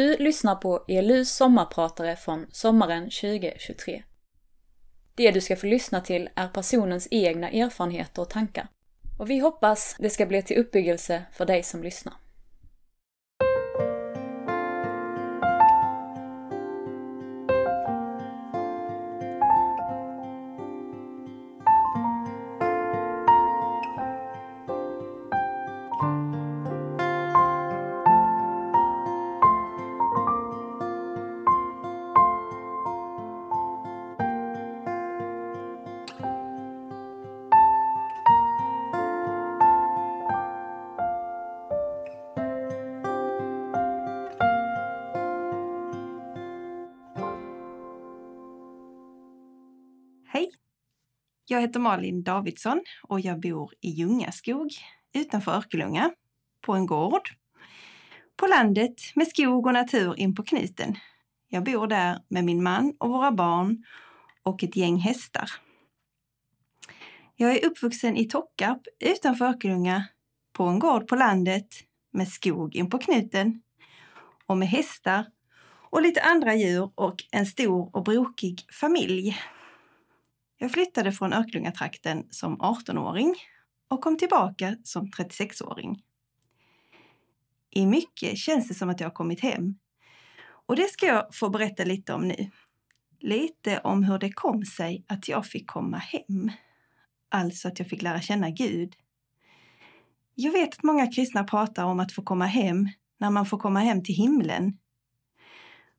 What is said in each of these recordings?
Du lyssnar på ELUs sommarpratare från sommaren 2023. Det du ska få lyssna till är personens egna erfarenheter och tankar. Och vi hoppas det ska bli till uppbyggelse för dig som lyssnar. Jag heter Malin Davidsson och jag bor i Ljungaskog utanför Örkelljunga, på en gård. På landet med skog och natur in på knuten. Jag bor där med min man och våra barn och ett gäng hästar. Jag är uppvuxen i Tockarp utanför Örkelljunga, på en gård på landet med skog in på knuten och med hästar och lite andra djur och en stor och brokig familj. Jag flyttade från Örkelljungatrakten som 18-åring och kom tillbaka som 36-åring. I mycket känns det som att jag har kommit hem. Och det ska jag få berätta lite om nu. Lite om hur det kom sig att jag fick komma hem. Alltså att jag fick lära känna Gud. Jag vet att många kristna pratar om att få komma hem när man får komma hem till himlen.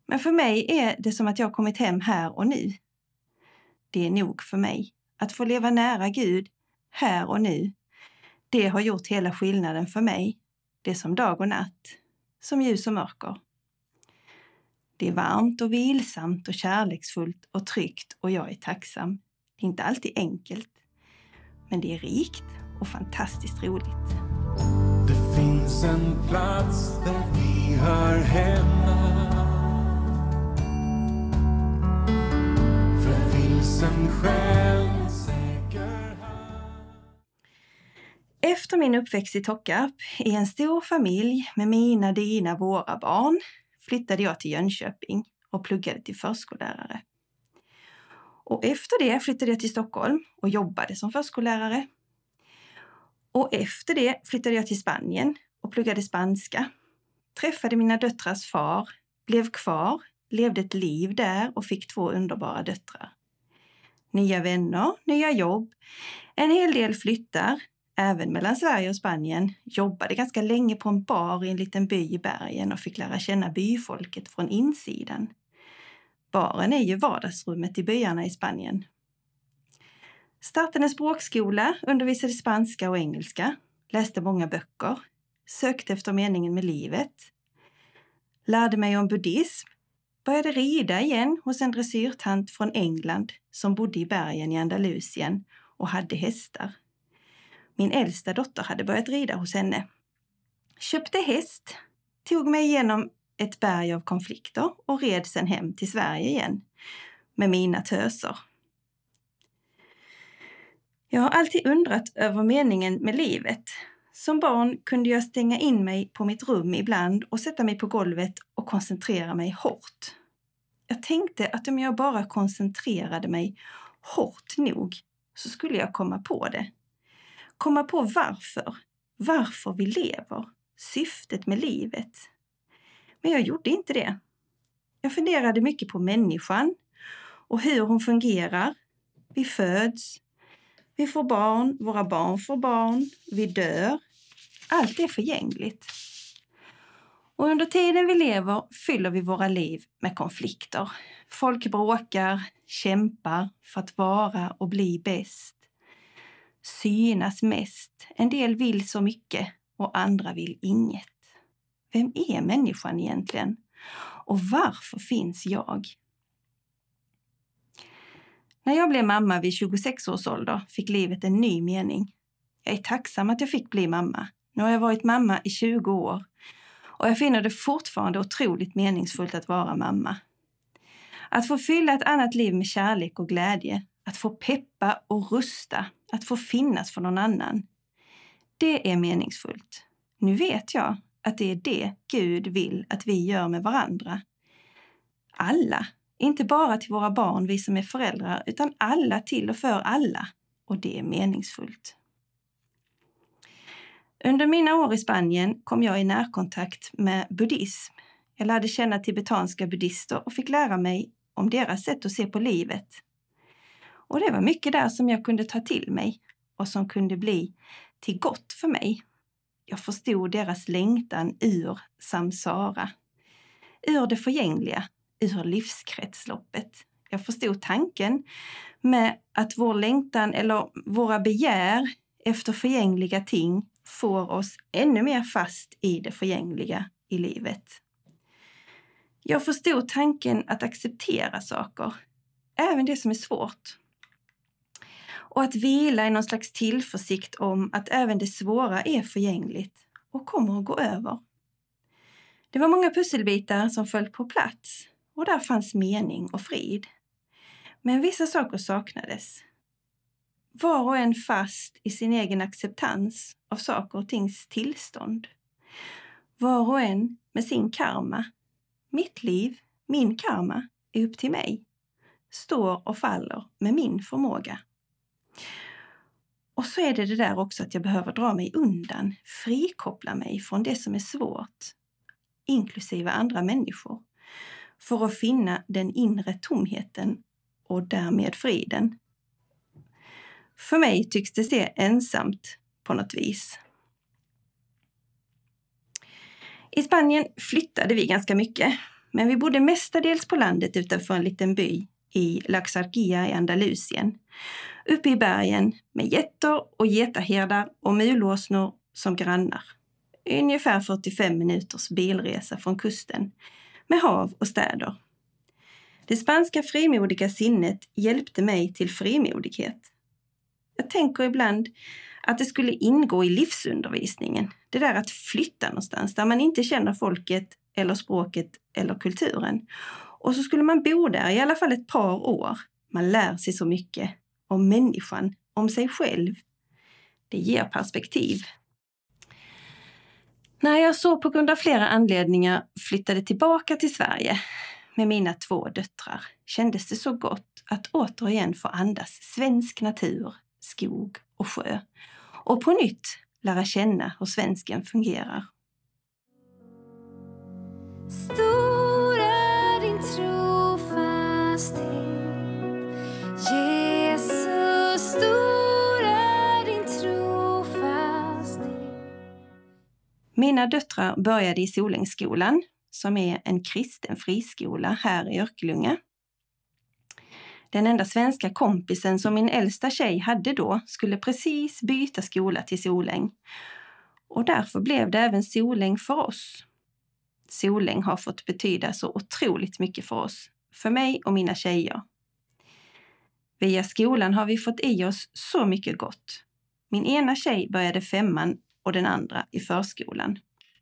Men för mig är det som att jag har kommit hem här och nu. Det är nog för mig. Att få leva nära Gud, här och nu, det har gjort hela skillnaden för mig. Det är som dag och natt, som ljus och mörker. Det är varmt och vilsamt och kärleksfullt och tryggt och jag är tacksam. Det är inte alltid enkelt, men det är rikt och fantastiskt roligt. Det finns en plats där vi hör hemma Efter min uppväxt i Tockarp i en stor familj med mina, dina, våra barn flyttade jag till Jönköping och pluggade till förskollärare. Och efter det flyttade jag till Stockholm och jobbade som förskollärare. Och efter det flyttade jag till Spanien och pluggade spanska. Träffade mina döttrars far, blev kvar, levde ett liv där och fick två underbara döttrar. Nya vänner, nya jobb, en hel del flyttar, även mellan Sverige och Spanien. Jobbade ganska länge på en bar i en liten by i bergen och fick lära känna byfolket från insidan. Baren är ju vardagsrummet i byarna i Spanien. Startade en språkskola, undervisade spanska och engelska, läste många böcker, sökte efter meningen med livet, lärde mig om buddhism, började rida igen hos en dressyrtant från England som bodde i bergen i Andalusien och hade hästar. Min äldsta dotter hade börjat rida hos henne. Köpte häst, tog mig igenom ett berg av konflikter och red sen hem till Sverige igen med mina töser. Jag har alltid undrat över meningen med livet. Som barn kunde jag stänga in mig på mitt rum ibland och sätta mig på golvet och koncentrera mig hårt. Jag tänkte att om jag bara koncentrerade mig hårt nog så skulle jag komma på det. Komma på varför. Varför vi lever. Syftet med livet. Men jag gjorde inte det. Jag funderade mycket på människan och hur hon fungerar. Vi föds, vi får barn, våra barn får barn, vi dör. Allt är förgängligt. Och under tiden vi lever fyller vi våra liv med konflikter. Folk bråkar, kämpar för att vara och bli bäst. Synas mest. En del vill så mycket och andra vill inget. Vem är människan egentligen? Och varför finns jag? När jag blev mamma vid 26 års ålder fick livet en ny mening. Jag är tacksam att jag fick bli mamma. Nu har jag varit mamma i 20 år och jag finner det fortfarande otroligt meningsfullt att vara mamma. Att få fylla ett annat liv med kärlek och glädje, att få peppa och rusta, att få finnas för någon annan. Det är meningsfullt. Nu vet jag att det är det Gud vill att vi gör med varandra. Alla, inte bara till våra barn, vi som är föräldrar, utan alla till och för alla. Och det är meningsfullt. Under mina år i Spanien kom jag i närkontakt med buddhism. Jag lärde känna tibetanska buddister och fick lära mig om deras sätt att se på livet. Och det var mycket där som jag kunde ta till mig och som kunde bli till gott för mig. Jag förstod deras längtan ur samsara, ur det förgängliga, ur livskretsloppet. Jag förstod tanken med att vår längtan eller våra begär efter förgängliga ting får oss ännu mer fast i det förgängliga i livet. Jag förstod tanken att acceptera saker, även det som är svårt. Och att vila i någon slags tillförsikt om att även det svåra är förgängligt och kommer att gå över. Det var många pusselbitar som föll på plats och där fanns mening och frid. Men vissa saker saknades. Var och en fast i sin egen acceptans av saker och tings tillstånd. Var och en med sin karma. Mitt liv, min karma, är upp till mig. Står och faller med min förmåga. Och så är det det där också att jag behöver dra mig undan, frikoppla mig från det som är svårt, inklusive andra människor, för att finna den inre tomheten och därmed friden. För mig tycks det se ensamt på något vis. I Spanien flyttade vi ganska mycket, men vi bodde mestadels på landet utanför en liten by i Laxarquia i Andalusien. Uppe i bergen med getter och getaherdar och mulåsnor som grannar. Ungefär 45 minuters bilresa från kusten med hav och städer. Det spanska frimodiga sinnet hjälpte mig till frimodighet. Jag tänker ibland att det skulle ingå i livsundervisningen. Det där att flytta någonstans där man inte känner folket eller språket eller kulturen. Och så skulle man bo där i alla fall ett par år. Man lär sig så mycket om människan, om sig själv. Det ger perspektiv. När jag så på grund av flera anledningar flyttade tillbaka till Sverige med mina två döttrar kändes det så gott att återigen få andas svensk natur, skog och sjö och på nytt lära känna hur svensken fungerar. Stor Mina döttrar började i Solängsskolan som är en kristen friskola här i Örkelljunga. Den enda svenska kompisen som min äldsta tjej hade då skulle precis byta skola till Soläng. Och därför blev det även Soläng för oss. Soläng har fått betyda så otroligt mycket för oss, för mig och mina tjejer. Via skolan har vi fått i oss så mycket gott. Min ena tjej började femman och den andra i förskolan.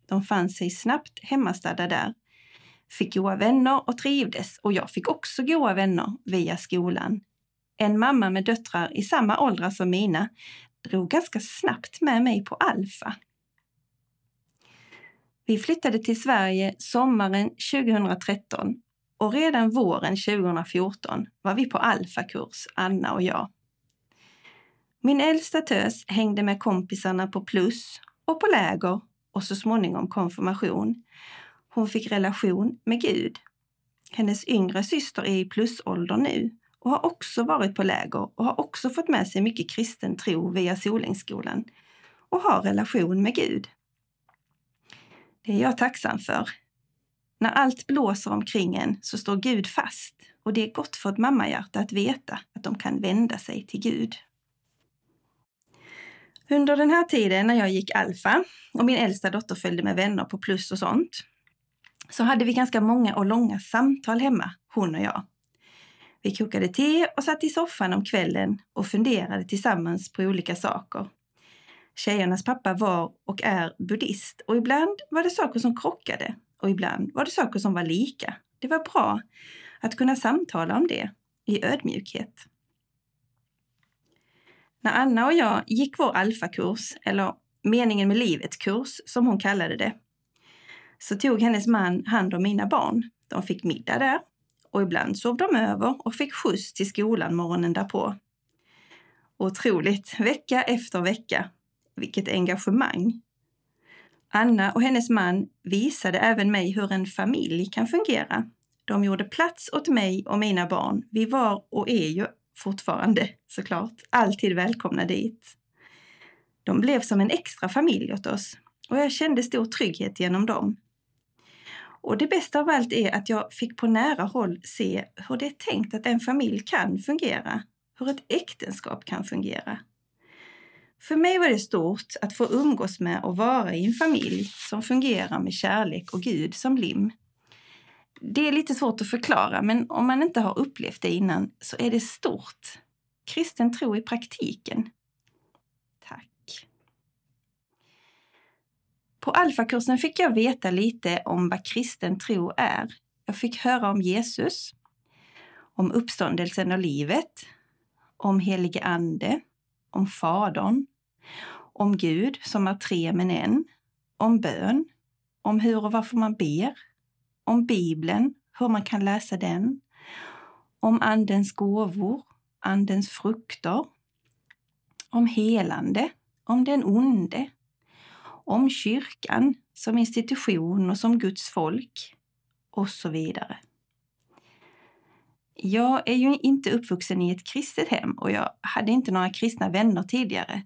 De fann sig snabbt hemmastadda där fick goa vänner och trivdes och jag fick också goa vänner via skolan. En mamma med döttrar i samma åldrar som mina drog ganska snabbt med mig på Alfa. Vi flyttade till Sverige sommaren 2013 och redan våren 2014 var vi på Alfa-kurs, Anna och jag. Min äldsta tös hängde med kompisarna på plus och på läger och så småningom konfirmation hon fick relation med Gud. Hennes yngre syster är i plusålder nu och har också varit på läger och har också fått med sig mycket kristen tro via Solängsskolan och har relation med Gud. Det är jag tacksam för. När allt blåser omkring en så står Gud fast och det är gott för ett mammahjärta att veta att de kan vända sig till Gud. Under den här tiden när jag gick Alfa och min äldsta dotter följde med vänner på plus och sånt så hade vi ganska många och långa samtal hemma, hon och jag. Vi kokade te och satt i soffan om kvällen och funderade tillsammans på olika saker. Tjejernas pappa var och är buddhist och ibland var det saker som krockade och ibland var det saker som var lika. Det var bra att kunna samtala om det i ödmjukhet. När Anna och jag gick vår alfakurs, eller meningen med livet-kurs som hon kallade det, så tog hennes man hand om mina barn. De fick middag där och ibland sov de över och fick skjuts till skolan morgonen därpå. Otroligt, vecka efter vecka. Vilket engagemang! Anna och hennes man visade även mig hur en familj kan fungera. De gjorde plats åt mig och mina barn. Vi var och är ju fortfarande såklart alltid välkomna dit. De blev som en extra familj åt oss och jag kände stor trygghet genom dem. Och det bästa av allt är att jag fick på nära håll se hur det är tänkt att en familj kan fungera, hur ett äktenskap kan fungera. För mig var det stort att få umgås med och vara i en familj som fungerar med kärlek och Gud som lim. Det är lite svårt att förklara, men om man inte har upplevt det innan så är det stort. Kristen tro i praktiken. Tack. På alfakursen fick jag veta lite om vad kristen tro är. Jag fick höra om Jesus, om uppståndelsen och livet, om helige ande, om Fadern, om Gud som är tre men en, om bön, om hur och varför man ber, om Bibeln, hur man kan läsa den, om Andens gåvor, Andens frukter, om helande, om den onde, om kyrkan som institution och som Guds folk och så vidare. Jag är ju inte uppvuxen i ett kristet hem och jag hade inte några kristna vänner tidigare.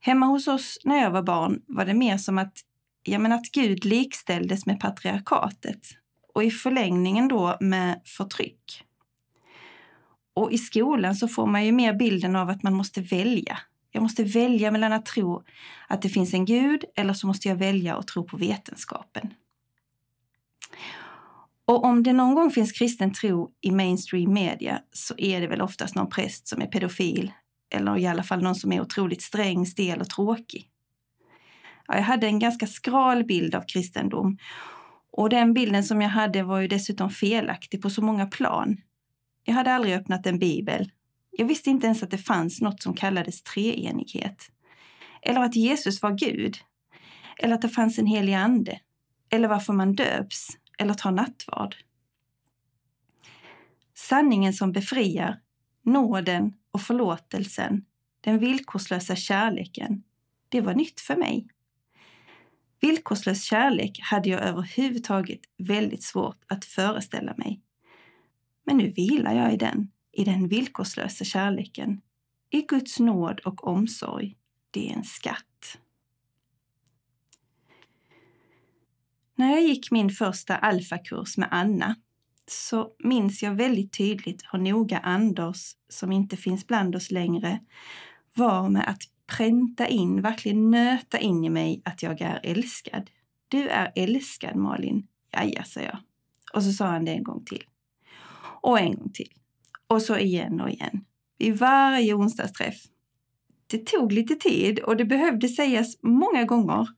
Hemma hos oss när jag var barn var det mer som att, ja, men att Gud likställdes med patriarkatet och i förlängningen då med förtryck. Och i skolan så får man ju mer bilden av att man måste välja. Jag måste välja mellan att tro att det finns en gud eller så måste jag välja att tro på vetenskapen. Och om det någon gång finns kristen tro i mainstream media så är det väl oftast någon präst som är pedofil eller i alla fall någon som är otroligt sträng, stel och tråkig. Ja, jag hade en ganska skral bild av kristendom och den bilden som jag hade var ju dessutom felaktig på så många plan. Jag hade aldrig öppnat en bibel. Jag visste inte ens att det fanns något som kallades treenighet. Eller att Jesus var Gud. Eller att det fanns en helig ande. Eller varför man döps eller tar nattvard. Sanningen som befriar, nåden och förlåtelsen, den villkorslösa kärleken, det var nytt för mig. Villkorslös kärlek hade jag överhuvudtaget väldigt svårt att föreställa mig. Men nu vilar jag i den, i den villkorslösa kärleken, i Guds nåd och omsorg. Det är en skatt. När jag gick min första alfakurs med Anna så minns jag väldigt tydligt hur noga Anders, som inte finns bland oss längre, var med att pränta in, verkligen nöta in i mig att jag är älskad. Du är älskad Malin. Jaja, sa jag. Och så sa han det en gång till. Och en gång till. Och så igen och igen. Vid varje onsdagsträff. Det tog lite tid och det behövde sägas många gånger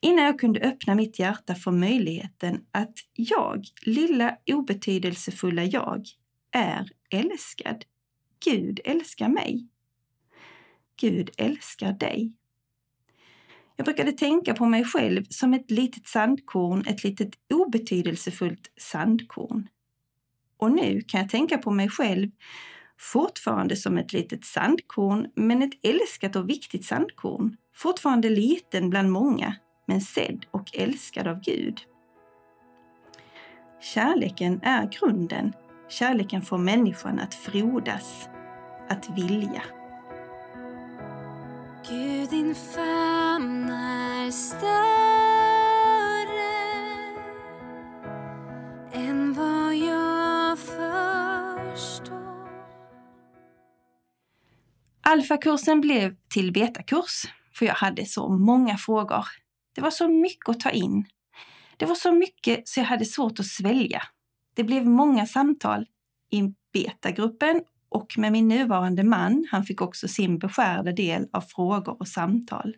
innan jag kunde öppna mitt hjärta för möjligheten att jag, lilla obetydelsefulla jag, är älskad. Gud älskar mig. Gud älskar dig. Jag brukade tänka på mig själv som ett litet sandkorn, ett litet obetydelsefullt sandkorn. Och nu kan jag tänka på mig själv fortfarande som ett litet sandkorn, men ett älskat och viktigt sandkorn. Fortfarande liten bland många, men sedd och älskad av Gud. Kärleken är grunden. Kärleken får människan att frodas, att vilja. Gud, din famn är större än vad jag förstår. Alfakursen blev till betakurs, för jag hade så många frågor. Det var så mycket att ta in. Det var så mycket så jag hade svårt att svälja. Det blev många samtal i betagruppen och med min nuvarande man, han fick också sin beskärda del av frågor och samtal.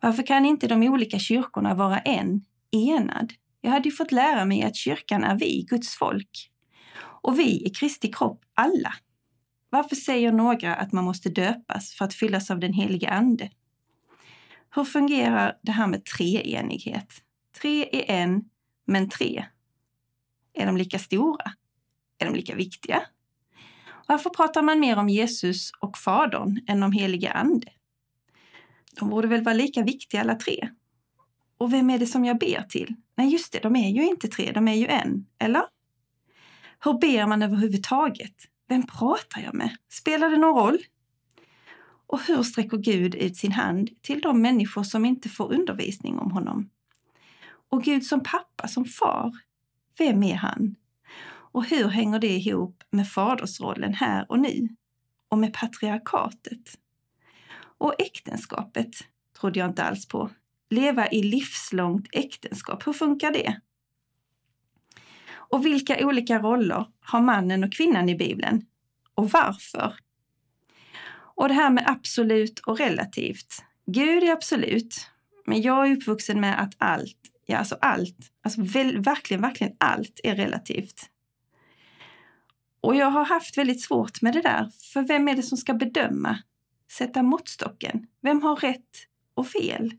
Varför kan inte de olika kyrkorna vara en, enad? Jag hade ju fått lära mig att kyrkan är vi, Guds folk. Och vi är Kristi kropp, alla. Varför säger några att man måste döpas för att fyllas av den helige Ande? Hur fungerar det här med treenighet? Tre är en, men tre. Är de lika stora? Är de lika viktiga? Varför pratar man mer om Jesus och Fadern än om helige Ande? De borde väl vara lika viktiga alla tre? Och vem är det som jag ber till? Nej, just det, de är ju inte tre, de är ju en. Eller? Hur ber man överhuvudtaget? Vem pratar jag med? Spelar det någon roll? Och hur sträcker Gud ut sin hand till de människor som inte får undervisning om honom? Och Gud som pappa, som far, vem är han? Och hur hänger det ihop med fadersrollen här och nu? Och med patriarkatet? Och äktenskapet trodde jag inte alls på. Leva i livslångt äktenskap, hur funkar det? Och vilka olika roller har mannen och kvinnan i Bibeln? Och varför? Och det här med absolut och relativt. Gud är absolut, men jag är uppvuxen med att allt, ja alltså allt, alltså väl, verkligen, verkligen allt är relativt. Och jag har haft väldigt svårt med det där, för vem är det som ska bedöma? Sätta måttstocken? Vem har rätt och fel?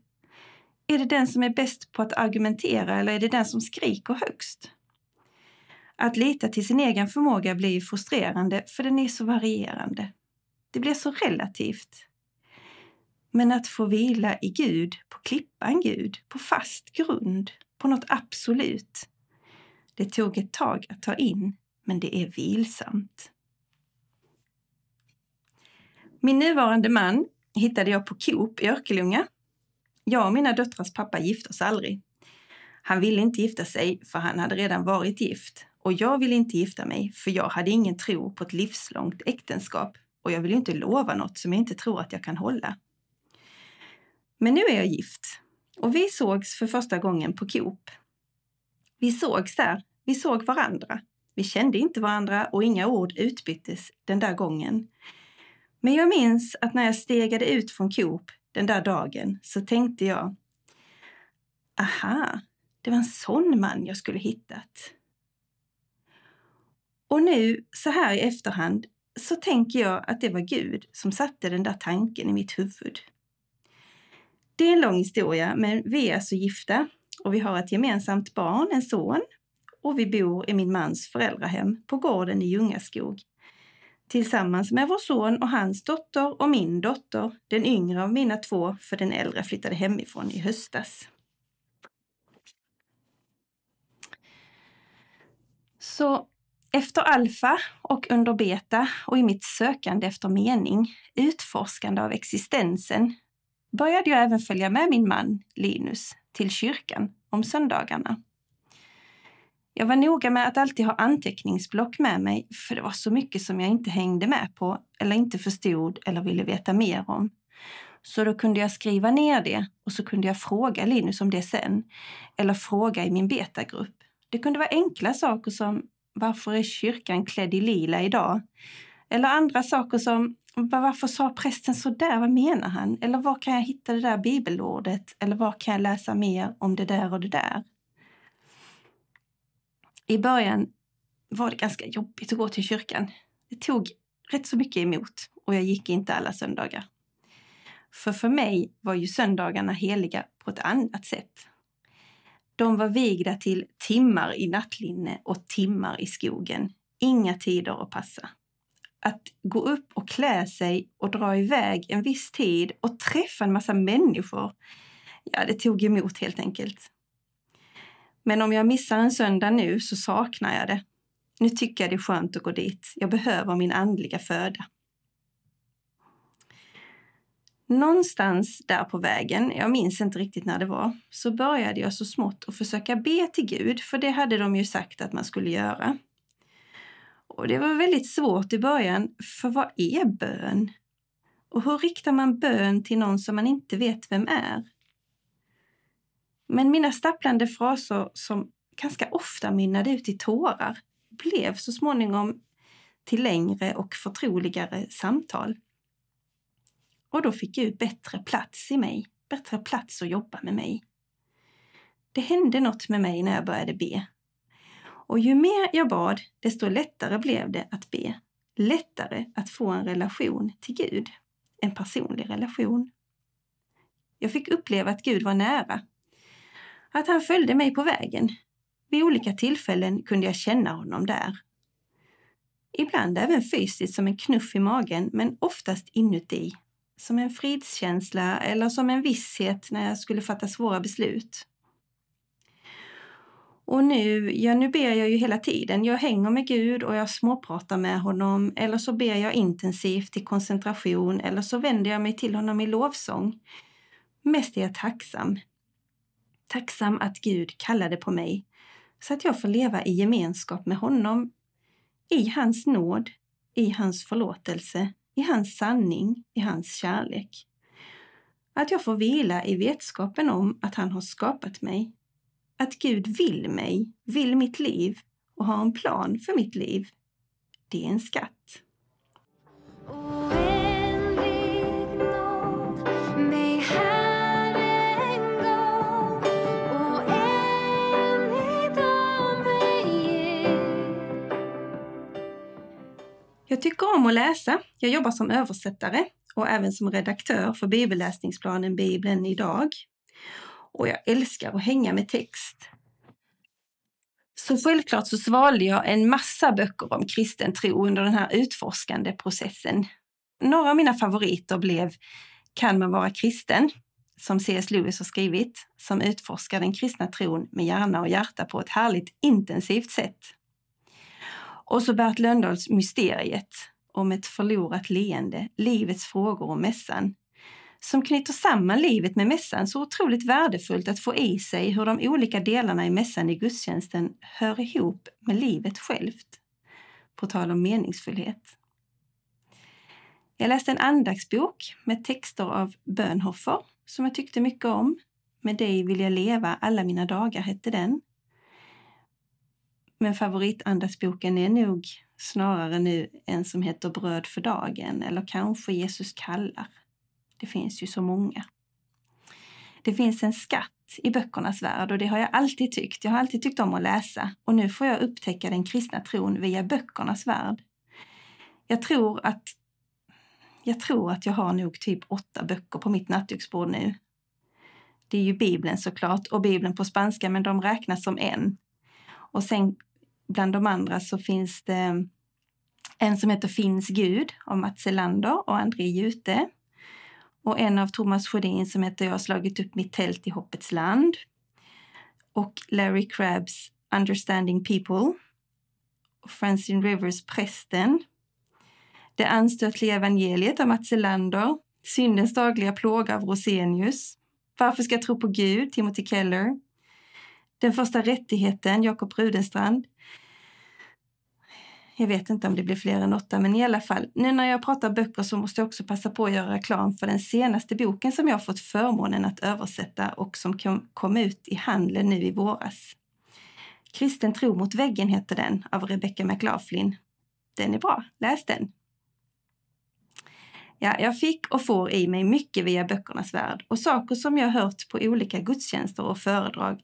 Är det den som är bäst på att argumentera eller är det den som skriker högst? Att lita till sin egen förmåga blir ju frustrerande för den är så varierande. Det blir så relativt. Men att få vila i Gud, på klippan Gud, på fast grund, på något absolut. Det tog ett tag att ta in, men det är vilsamt. Min nuvarande man hittade jag på Coop i Örkelljunga. Jag och mina döttrars pappa gifte oss aldrig. Han ville inte gifta sig för han hade redan varit gift och jag ville inte gifta mig för jag hade ingen tro på ett livslångt äktenskap och jag vill ju inte lova något som jag inte tror att jag kan hålla. Men nu är jag gift och vi sågs för första gången på Coop. Vi sågs där, vi såg varandra. Vi kände inte varandra och inga ord utbyttes den där gången. Men jag minns att när jag stegade ut från Coop den där dagen så tänkte jag Aha, det var en sån man jag skulle hittat. Och nu, så här i efterhand, så tänker jag att det var Gud som satte den där tanken i mitt huvud. Det är en lång historia, men vi är alltså gifta och vi har ett gemensamt barn, en son, och vi bor i min mans föräldrahem på gården i Ljungaskog tillsammans med vår son och hans dotter och min dotter, den yngre av mina två, för den äldre flyttade hemifrån i höstas. Så efter alfa och under beta och i mitt sökande efter mening, utforskande av existensen, började jag även följa med min man Linus till kyrkan om söndagarna. Jag var noga med att alltid ha anteckningsblock med mig för det var så mycket som jag inte hängde med på eller inte förstod eller ville veta mer om. Så då kunde jag skriva ner det och så kunde jag fråga Linus om det sen. Eller fråga i min betagrupp. Det kunde vara enkla saker som varför är kyrkan klädd i lila idag? Eller andra saker som varför sa prästen så där? Vad menar han? Eller var kan jag hitta det där bibelordet? Eller var kan jag läsa mer om det där och det där? I början var det ganska jobbigt att gå till kyrkan. Det tog rätt så mycket emot och jag gick inte alla söndagar. För för mig var ju söndagarna heliga på ett annat sätt. De var vigda till timmar i nattlinne och timmar i skogen. Inga tider att passa. Att gå upp och klä sig och dra iväg en viss tid och träffa en massa människor, ja, det tog emot helt enkelt. Men om jag missar en söndag nu så saknar jag det. Nu tycker jag det är skönt att gå dit. Jag behöver min andliga föda. Någonstans där på vägen, jag minns inte riktigt när det var, så började jag så smått att försöka be till Gud, för det hade de ju sagt att man skulle göra. Och det var väldigt svårt i början, för vad är bön? Och hur riktar man bön till någon som man inte vet vem är? Men mina stapplande fraser som ganska ofta mynnade ut i tårar blev så småningom till längre och förtroligare samtal. Och då fick Gud bättre plats i mig, bättre plats att jobba med mig. Det hände något med mig när jag började be. Och ju mer jag bad, desto lättare blev det att be. Lättare att få en relation till Gud. En personlig relation. Jag fick uppleva att Gud var nära. Att han följde mig på vägen. Vid olika tillfällen kunde jag känna honom där. Ibland även fysiskt som en knuff i magen, men oftast inuti. Som en fridskänsla eller som en visshet när jag skulle fatta svåra beslut. Och nu, ja nu ber jag ju hela tiden. Jag hänger med Gud och jag småpratar med honom eller så ber jag intensivt i koncentration eller så vänder jag mig till honom i lovsång. Mest är jag tacksam. Tacksam att Gud kallade på mig så att jag får leva i gemenskap med honom, i hans nåd, i hans förlåtelse, i hans sanning, i hans kärlek. Att jag får vila i vetskapen om att han har skapat mig att Gud vill mig, vill mitt liv och har en plan för mitt liv. Det är en skatt. Jag tycker om att läsa. Jag jobbar som översättare och även som redaktör för bibelläsningsplanen Bibeln idag och jag älskar att hänga med text. Så självklart så svalde jag en massa böcker om kristen tro under den här utforskande processen. Några av mina favoriter blev Kan man vara kristen? som C.S. Lewis har skrivit, som utforskar den kristna tron med hjärna och hjärta på ett härligt intensivt sätt. Och så Bert Löndahls Mysteriet om ett förlorat leende, livets frågor och mässan, som knyter samman livet med mässan så otroligt värdefullt att få i sig hur de olika delarna i mässan i gudstjänsten hör ihop med livet självt. På tal om meningsfullhet. Jag läste en andaktsbok med texter av Bönhoffer som jag tyckte mycket om. Med dig vill jag leva alla mina dagar hette den. Men favoritandagsboken är nog snarare nu en som heter Bröd för dagen eller kanske Jesus kallar. Det finns ju så många. Det finns en skatt i böckernas värld och det har jag alltid tyckt. Jag har alltid tyckt om att läsa och nu får jag upptäcka den kristna tron via böckernas värld. Jag tror att jag tror att jag har nog typ åtta böcker på mitt nattduksbord nu. Det är ju Bibeln såklart och Bibeln på spanska, men de räknas som en. Och sen bland de andra så finns det en som heter Finns Gud av Mats Elander och André Jute och en av Thomas Sjödin som heter Jag har slagit upp mitt tält i hoppets land. Och Larry Crabbs Understanding People. Och Francine Rivers Prästen. Det anstötliga evangeliet av Mats Elander. Syndens dagliga plåga av Rosenius. Varför ska jag tro på Gud? Timothy Keller. Den första rättigheten, Jakob Rudenstrand. Jag vet inte om det blir fler än åtta, men i alla fall. Nu när jag pratar böcker så måste jag också passa på att göra reklam för den senaste boken som jag fått förmånen att översätta och som kom, kom ut i handeln nu i våras. Kristen tro mot väggen heter den, av Rebecca McLaughlin. Den är bra, läs den! Ja, jag fick och får i mig mycket via böckernas värld och saker som jag hört på olika gudstjänster och föredrag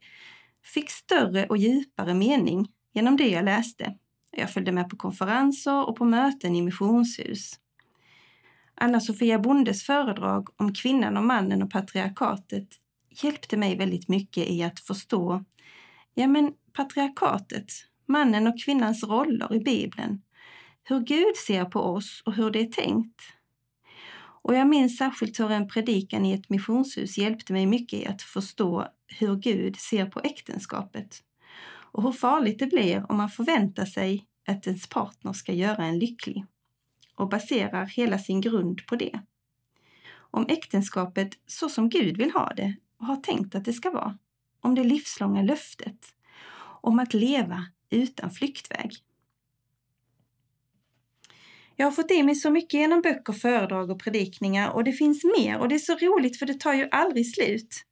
fick större och djupare mening genom det jag läste jag följde med på konferenser och på möten i missionshus. Anna-Sofia Bondes föredrag om kvinnan och mannen och patriarkatet hjälpte mig väldigt mycket i att förstå ja, men patriarkatet, mannen och kvinnans roller i Bibeln, hur Gud ser på oss och hur det är tänkt. Och jag minns särskilt hur en predikan i ett missionshus hjälpte mig mycket i att förstå hur Gud ser på äktenskapet och hur farligt det blir om man förväntar sig att ens partner ska göra en lycklig och baserar hela sin grund på det. Om äktenskapet så som Gud vill ha det och har tänkt att det ska vara. Om det livslånga löftet. Om att leva utan flyktväg. Jag har fått i mig så mycket genom böcker, föredrag och predikningar och det finns mer och det är så roligt för det tar ju aldrig slut.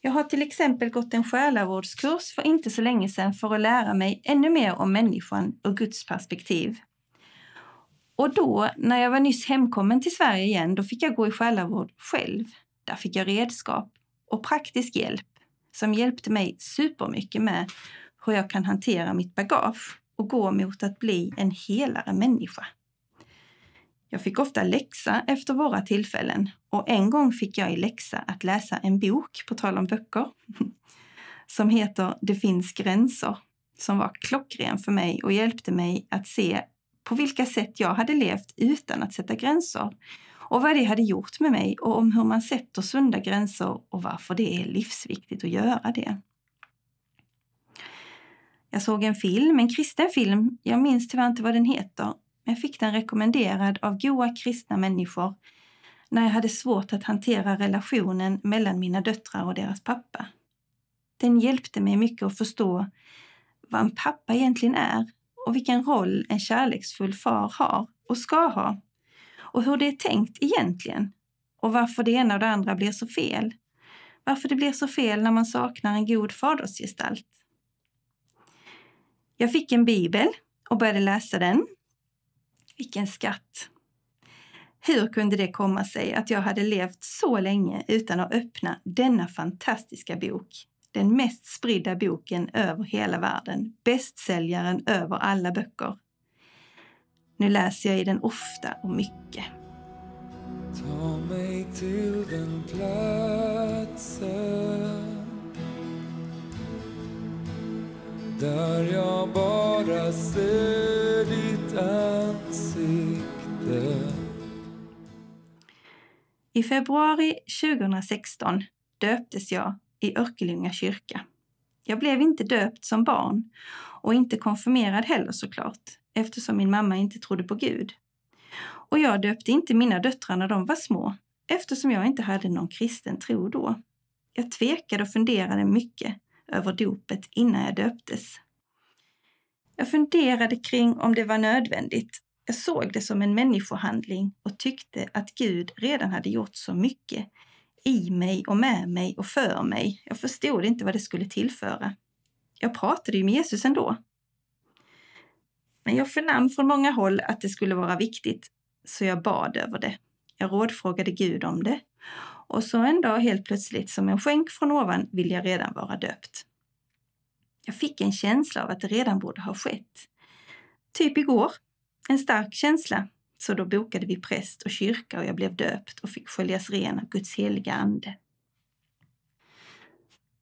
Jag har till exempel gått en själavårdskurs för inte så länge sedan för att lära mig ännu mer om människan och Guds perspektiv. Och då, när jag var nyss hemkommen till Sverige igen, då fick jag gå i själavård själv. Där fick jag redskap och praktisk hjälp som hjälpte mig supermycket med hur jag kan hantera mitt bagage och gå mot att bli en helare människa. Jag fick ofta läxa efter våra tillfällen och en gång fick jag i läxa att läsa en bok, på tal om böcker, som heter Det finns gränser, som var klockren för mig och hjälpte mig att se på vilka sätt jag hade levt utan att sätta gränser och vad det hade gjort med mig och om hur man sätter sunda gränser och varför det är livsviktigt att göra det. Jag såg en film, en kristen film, jag minns tyvärr inte vad den heter, jag fick den rekommenderad av goa kristna människor när jag hade svårt att hantera relationen mellan mina döttrar och deras pappa. Den hjälpte mig mycket att förstå vad en pappa egentligen är och vilken roll en kärleksfull far har och ska ha och hur det är tänkt egentligen och varför det ena och det andra blir så fel. Varför det blir så fel när man saknar en god fadersgestalt. Jag fick en bibel och började läsa den. Vilken skatt! Hur kunde det komma sig att jag hade levt så länge utan att öppna denna fantastiska bok? Den mest spridda boken över hela världen, bästsäljaren över alla böcker. Nu läser jag i den ofta och mycket. Ta mig till den platsen där jag bara ser I februari 2016 döptes jag i Örkelljunga kyrka. Jag blev inte döpt som barn och inte konfirmerad heller såklart, eftersom min mamma inte trodde på Gud. Och jag döpte inte mina döttrar när de var små, eftersom jag inte hade någon kristen tro då. Jag tvekade och funderade mycket över dopet innan jag döptes. Jag funderade kring om det var nödvändigt. Jag såg det som en människohandling och tyckte att Gud redan hade gjort så mycket i mig och med mig och för mig. Jag förstod inte vad det skulle tillföra. Jag pratade ju med Jesus ändå. Men jag förnam från många håll att det skulle vara viktigt, så jag bad över det. Jag rådfrågade Gud om det. Och så en dag helt plötsligt, som en skänk från ovan, vill jag redan vara döpt. Jag fick en känsla av att det redan borde ha skett. Typ igår. En stark känsla. Så då bokade vi präst och kyrka och jag blev döpt och fick sköljas ren av Guds heliga ande.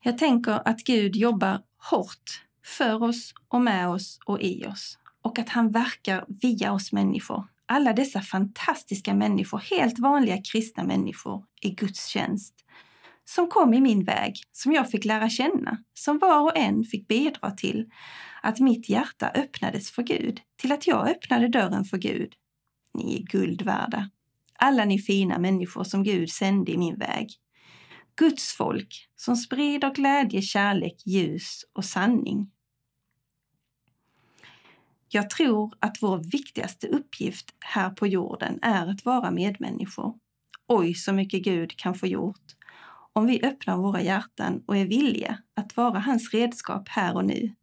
Jag tänker att Gud jobbar hårt för oss och med oss och i oss och att han verkar via oss människor. Alla dessa fantastiska människor, helt vanliga kristna människor i Guds tjänst som kom i min väg, som jag fick lära känna, som var och en fick bidra till att mitt hjärta öppnades för Gud, till att jag öppnade dörren för Gud. Ni är guld värda. Alla ni fina människor som Gud sände i min väg. Guds folk som sprider glädje, kärlek, ljus och sanning. Jag tror att vår viktigaste uppgift här på jorden är att vara medmänniskor. Oj, så mycket Gud kan få gjort om vi öppnar våra hjärtan och är villiga att vara hans redskap här och nu.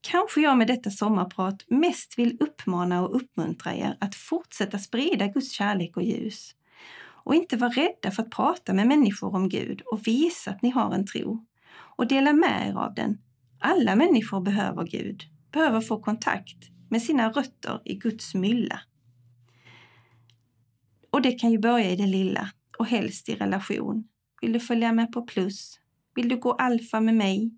Kanske jag med detta sommarprat mest vill uppmana och uppmuntra er att fortsätta sprida Guds kärlek och ljus. Och inte vara rädda för att prata med människor om Gud och visa att ni har en tro. Och dela med er av den. Alla människor behöver Gud, behöver få kontakt med sina rötter i Guds mylla. Och det kan ju börja i det lilla och helst i relation. Vill du följa med på plus? Vill du gå alfa med mig?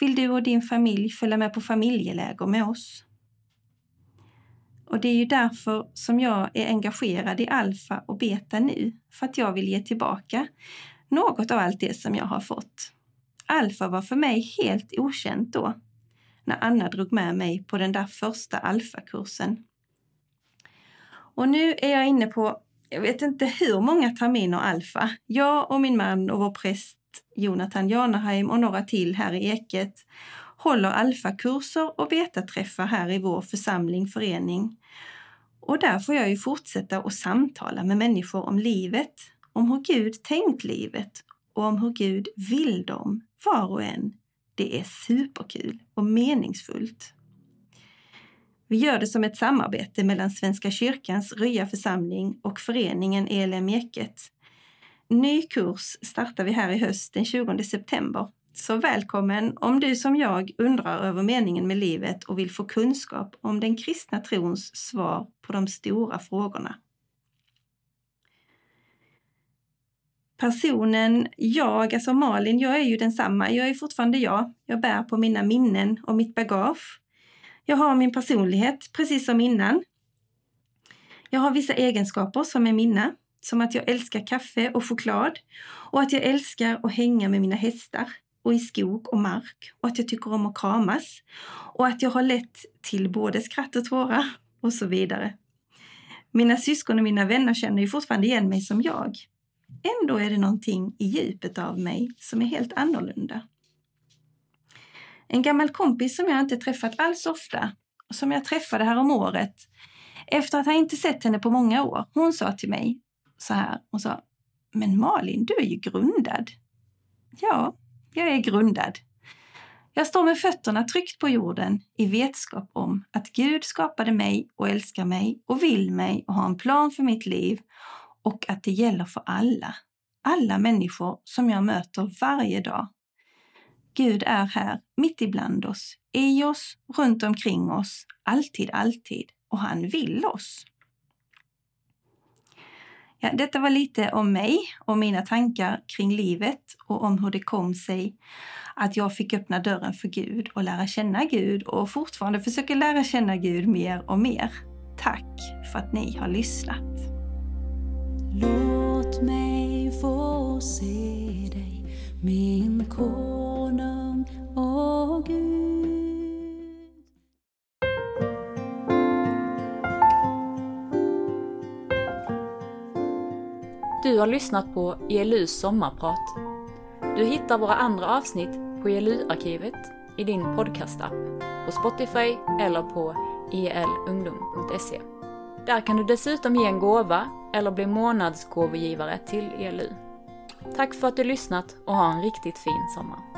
Vill du och din familj följa med på familjeläger med oss? Och det är ju därför som jag är engagerad i alfa och beta nu, för att jag vill ge tillbaka något av allt det som jag har fått. Alfa var för mig helt okänt då, när Anna drog med mig på den där första alfakursen. Och nu är jag inne på jag vet inte hur många terminer alfa. Jag och min man och vår präst Jonathan Janaheim och några till här i Eket håller alfakurser och betaträffar här i vår församling, förening. Och där får jag ju fortsätta att samtala med människor om livet, om hur Gud tänkt livet och om hur Gud vill dem, var och en. Det är superkul och meningsfullt. Vi gör det som ett samarbete mellan Svenska kyrkans Rya församling och föreningen ELM Eket. Ny kurs startar vi här i höst den 20 september Så välkommen om du som jag undrar över meningen med livet och vill få kunskap om den kristna trons svar på de stora frågorna. Personen jag, alltså Malin, jag är ju densamma. Jag är fortfarande jag. Jag bär på mina minnen och mitt bagage. Jag har min personlighet precis som innan. Jag har vissa egenskaper som är mina, som att jag älskar kaffe och choklad och att jag älskar att hänga med mina hästar och i skog och mark och att jag tycker om att kramas och att jag har lätt till både skratt och tårar och så vidare. Mina syskon och mina vänner känner ju fortfarande igen mig som jag. Ändå är det någonting i djupet av mig som är helt annorlunda. En gammal kompis som jag inte träffat alls ofta som jag träffade här om året efter att ha inte sett henne på många år. Hon sa till mig så här, hon sa, men Malin, du är ju grundad. Ja, jag är grundad. Jag står med fötterna tryckt på jorden i vetskap om att Gud skapade mig och älskar mig och vill mig och har en plan för mitt liv och att det gäller för alla. Alla människor som jag möter varje dag. Gud är här, mitt ibland oss, i oss, runt omkring oss, alltid, alltid. Och han vill oss. Ja, detta var lite om mig och mina tankar kring livet och om hur det kom sig att jag fick öppna dörren för Gud och lära känna Gud och fortfarande försöker lära känna Gud mer och mer. Tack för att ni har lyssnat. Låt mig få se dig, min konung åh Gud. Du har lyssnat på ELUs sommarprat. Du hittar våra andra avsnitt på ELU-arkivet i din podcastapp, på Spotify eller på elungdom.se. Där kan du dessutom ge en gåva eller bli månadsgåvogivare till ELU. Tack för att du lyssnat och ha en riktigt fin sommar.